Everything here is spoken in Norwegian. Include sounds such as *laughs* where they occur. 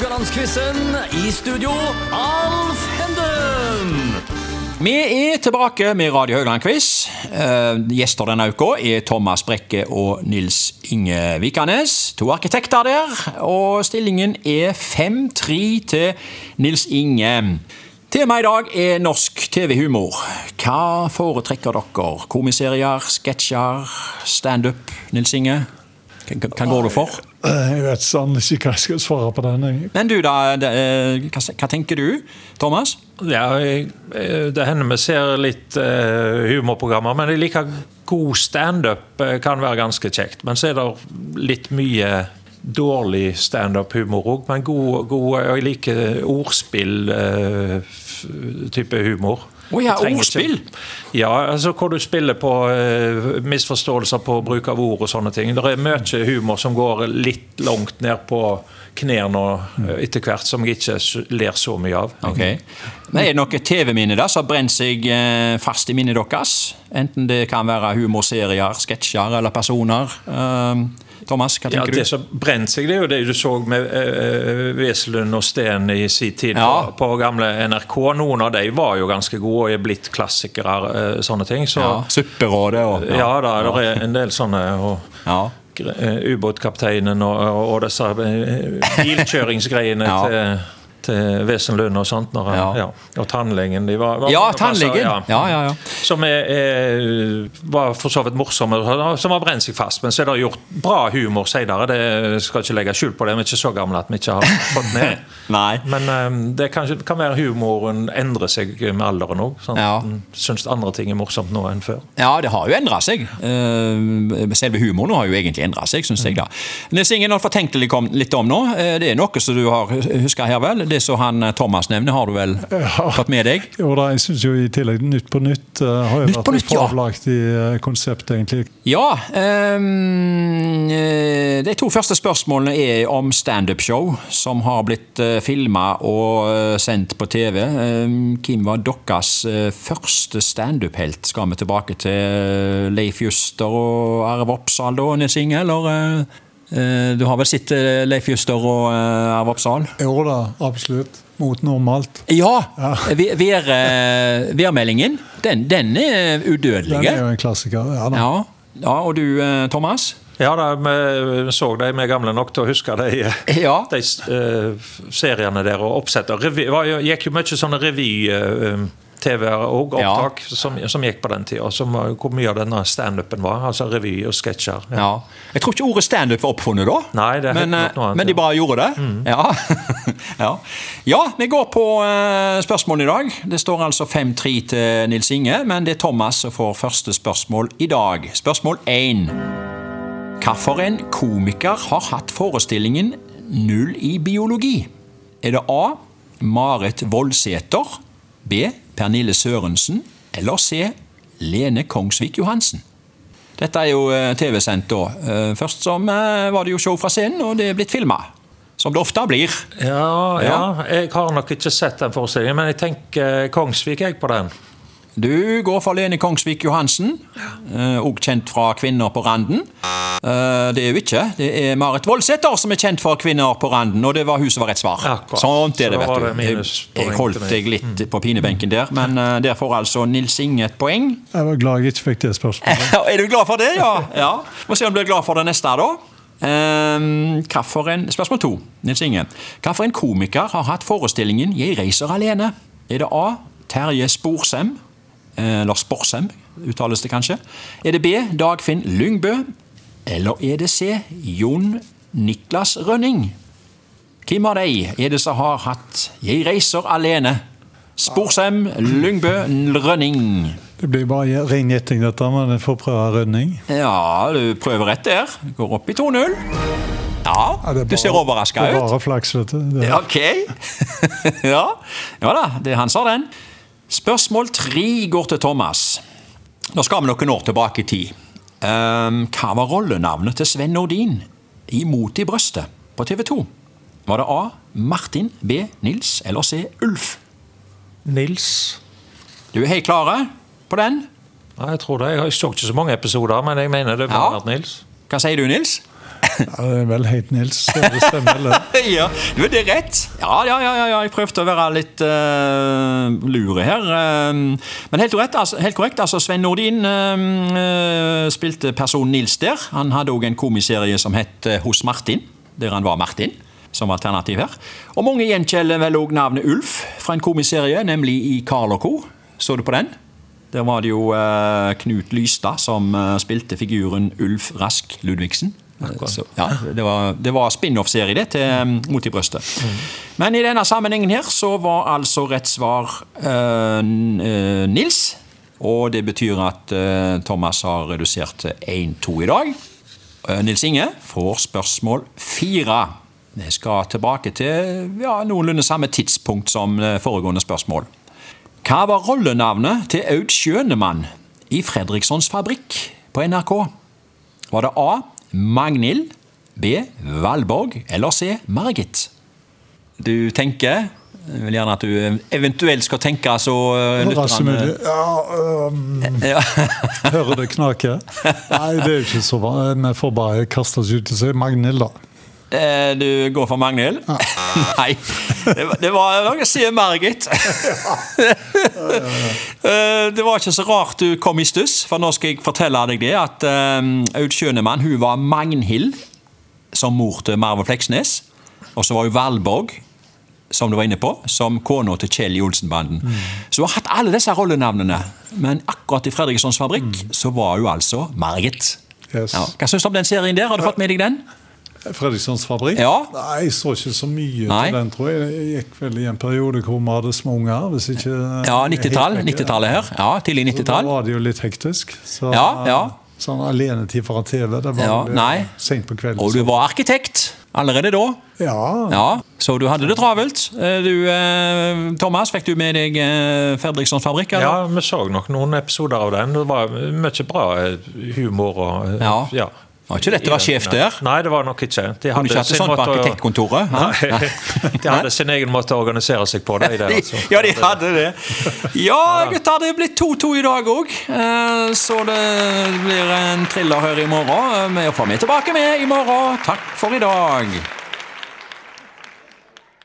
Haugalandsquizen. I studio, Alf Henden. Vi er tilbake med Radio Haugland-quiz. Uh, gjester denne uka er Thomas Brekke og Nils Inge Vikanes. To arkitekter der, og stillingen er 5-3 til Nils Inge. Temaet i dag er norsk TV-humor. Hva foretrekker dere? Komiserier, sketsjer, standup? Nils Inge? Hva går du for? Jeg vet sånn ikke hva jeg skal svare på den. Men du, da. eh, Hva, tenker du, Thomas? Ja, eh, det hender vi ser litt eh, humorprogrammer, men jeg liker god standup. eh, Kan være ganske kjekt. Men så er det litt mye dårlig standup-humor òg. Men god, god, jeg liker ordspill-type humor. Å ja, ordspill? Ikke, ja, altså hvor du spiller på eh, misforståelser på bruk av ord og sånne ting. Det er mye humor som går litt langt ned på knærne eh, etter hvert, som jeg ikke ler så mye av. Ok. Men Er det noe TV-minne da som har brent seg eh, fast i minnet deres? Enten det kan være humorserier, sketsjer eller personer. Eh, Thomas, hva tenker Ja, du? Det som brent seg, det er jo det du så med uh, Weselund og Steen i sin tid Ja. på, på gamle NRK. Noen av dem var jo ganske gode og er blitt klassikere, uh, sånne ting. Så Ja, Supperådet og ja, da, det er en del sånne. og Ja. eh, Ubåtkapteinen og, og, disse eh, bilkjøringsgreiene Ja. til, til Wesenlund og sånt. Når, Ja. ja. Og tannlegen. De var, var Ja, tannlegen. ja. Ja, ja, ja. Som er, er, var for så vidt morsomme, som har brent seg fast. Men så er det gjort bra humor senere. Det skal ikke legge skjul på det. Vi er ikke så gamle at vi ikke har fått ned. *laughs* Nei. Men um, det kan, kan være humoren endrer seg med alderen òg. Sånn, at en Syns andre ting er morsomt nå enn før. Ja, det har jo endra seg. Eh, selve humoren har jo egentlig endra seg, syns jeg. da. Nils Ingen har fortenkt om- litt om nå, eh, det er noe som du har huska her, vel? Det som han eh, Thomas nevner, har du vel fått med deg? Jo da, jeg synes jo i tillegg Nytt på nytt uh, har jo Nytt vært et ja. fabelaktig eh, konsept, egentlig. Ja. ehm, eh, de to første spørsmålene er om standup-show som har blitt uh, filma og sendt på TV. Um, hvem var deres første standup-helt? Skal vi tilbake til Leif Juster og Arve Oppsal da, Nils Inge? Eller du har vel sett eh, Leif Juster og eh, Arve Oppsal? Jo da, absolutt. Mot normalt. Ja! Ja. Vær- vær, eh, Værmeldingen, den, den er udødelig. Den er jo en klassiker. Ja, da. Ja. ja, og du, eh, Thomas? Ja, da, vi så de, vi er gamle nok til å huske de, Ja. de uh, seriene der og oppsetter. Revy, var gikk jo mye sånne revy-TV-er og Ja. opptak som, som gikk på den tida. Hvor mye av denne standupen var. Altså revy og sketsjer. Ja. Ja. Jeg tror ikke ordet standup var oppfunnet da. Nei, det er men, eh, noe annet, men de. Mm. bare gjorde det. Ja. *laughs* ja. ja, vi går på uh, spørsmålene i dag. Det står altså 5-3 til Nils Inge, men det er Thomas som får første spørsmål i dag. Spørsmål 1. Hvilken komiker har hatt forestillingen Null i biologi? Er det A. Marit Voldsæter, B. Pernille Sørensen eller C. Lene Kongsvik Johansen? Dette er jo eh, TV-sendt da. Eh, Først som eh, var det jo show fra scenen, og det er blitt filma. Som det ofte blir. Ja, ja, jeg har nok ikke sett den forestillingen, men jeg tenker Kongsvik jeg på den. Du går for Lene Kongsvik Johansen, òg kjent fra Kvinner på randen. Eh, Det er jo ikke. Det er Marit Voldsæter som er kjent for Kvinner på randen, og det var hun som var rett svar. Akkurat. Sånt er det, vet du. Jeg, jeg holdt deg litt på pinebenken der, men eh, der får altså Nils Inge et poeng. Jeg var glad jeg ikke fikk det spørsmålet. *laughs* er du glad for det, ja? ja. Må se om du blir glad for det neste, da. Um, en, spørsmål to, Nils Inge. Hvilken komiker har hatt forestillingen 'Jeg reiser alene'? Er det A. Terje Sporsem? Eller Sporsem, uttales det kanskje. Er det B. Dagfinn Lyngbø? Eller er det C. Jon Niklas Rønning? Hvem av de er det som har hatt 'Jeg reiser alene'? Sporsem, Lyngbø, Rønning. Det blir bare ren gjetting, dette, men jeg får prøve rønning. Ja, du prøver rett der. Går opp i 2-0. Ja, er du ser overraska ut. Det er bare flaks, vet du. Det, Ja, Ok. *laughs* ja. ja da, det han sa den. Spørsmål tre går til Thomas. Nå skal vi noen år tilbake i tid. Ehm, hva var rollenavnet til Sven Nordin i Mot i brøstet på TV 2? Var det A. Martin, B. Nils eller C. Ulf? Nils Du er helt klare på den? Ja, jeg tror det. Jeg så ikke så mange episoder, men jeg mener det må Ja. vært Nils. Hva sier du, Nils? Ja, det er vel helt Nils. Det stemmer, eller? *laughs* ja, du, det er rett. Ja, ja, ja, ja, jeg prøvde å være litt uh, lure her. Uh, men helt korrekt, altså, helt korrekt, altså Sven Nordin uh, spilte personen Nils der. Han hadde òg en komiserie som het Hos Martin, der han var Martin. Som alternativ her. Og mange gjenkjeller vel òg navnet Ulf fra en komiserie, nemlig i Carl Co. Så du på den? Der var det jo Knut Lystad som spilte figuren Ulf Rask Ludvigsen. Så, ja, det var, var spin-off-serie det til Mot i brøstet. Mm. Men i denne sammenhengen her så var altså rett svar uh, Nils. Og det betyr at uh, Thomas har redusert til 1-2 i dag. Uh, Nils Inge får spørsmål fire. Vi skal tilbake til ja, noenlunde samme tidspunkt som foregående spørsmål. Hva var rollenavnet til Aud Skjønemann i Fredrikssons fabrikk på NRK? Var det A. Magnhild, B. Valborg eller C. Margit? Du tenker jeg vil gjerne at du eventuelt skal tenke så Rask mulig. Ja, um, ja. hører det knake? *laughs* Nei, det er ikke så vanlig. Vi får bare kaste oss ut og si Magnhild, da. Eh, du går for Magnhild? Ja. *laughs* Nei, det var, det var noe å si Margit. *laughs* *laughs* Eh, det var ikke så rart du kom i stuss, for nå skal jeg fortelle deg det at um, Aud Skjønemann hun var Magnhild som mor til Marve Fleksnes. Og så var hun Valborg, som du var inne på, som kona til Kjell i Olsenbanden. Mm. Så hun har hatt alle disse rollenavnene, men akkurat i Fredrikssons fabrikk mm. så var hun altså Margit. Yes. Ja. Hva syns du om den serien der? Har du fått med deg den? Fredrikssons fabrikk? Ja. Nei, jeg så ikke så mye Nei. til den, tror jeg. Jeg gikk vel i en periode hvor vi hadde små unger. Hvis ikke Ja, 90-tallet 90-tallet her. Ja, Tidlig 90-tall. Da var det jo litt hektisk. Så, Ja, ja. Sånn alenetid foran TV, det var Ja, nei. sent på kvelden. Og du var arkitekt allerede da. Ja. Ja, Så du hadde det travelt. Eh, Du, eh, Thomas, fikk du med deg eh, Fredrikssons fabrikk? eller? Ja, vi så nok noen episoder av den. Det var mye bra humor og ja. Ja. Var ikke dette var sjef der? Nei, det var nok ikke. De Kunne ikke hatt det sånn på arkitektkontoret? Nei, *laughs* de hadde sin egen måte å organisere seg på. Det, der, *laughs* altså. Ja, de hadde det. Ja, gutter, det blitt 2-2 i dag òg. Så det blir en thriller her i morgen. Vi får meg tilbake med i morgen. Takk for i dag.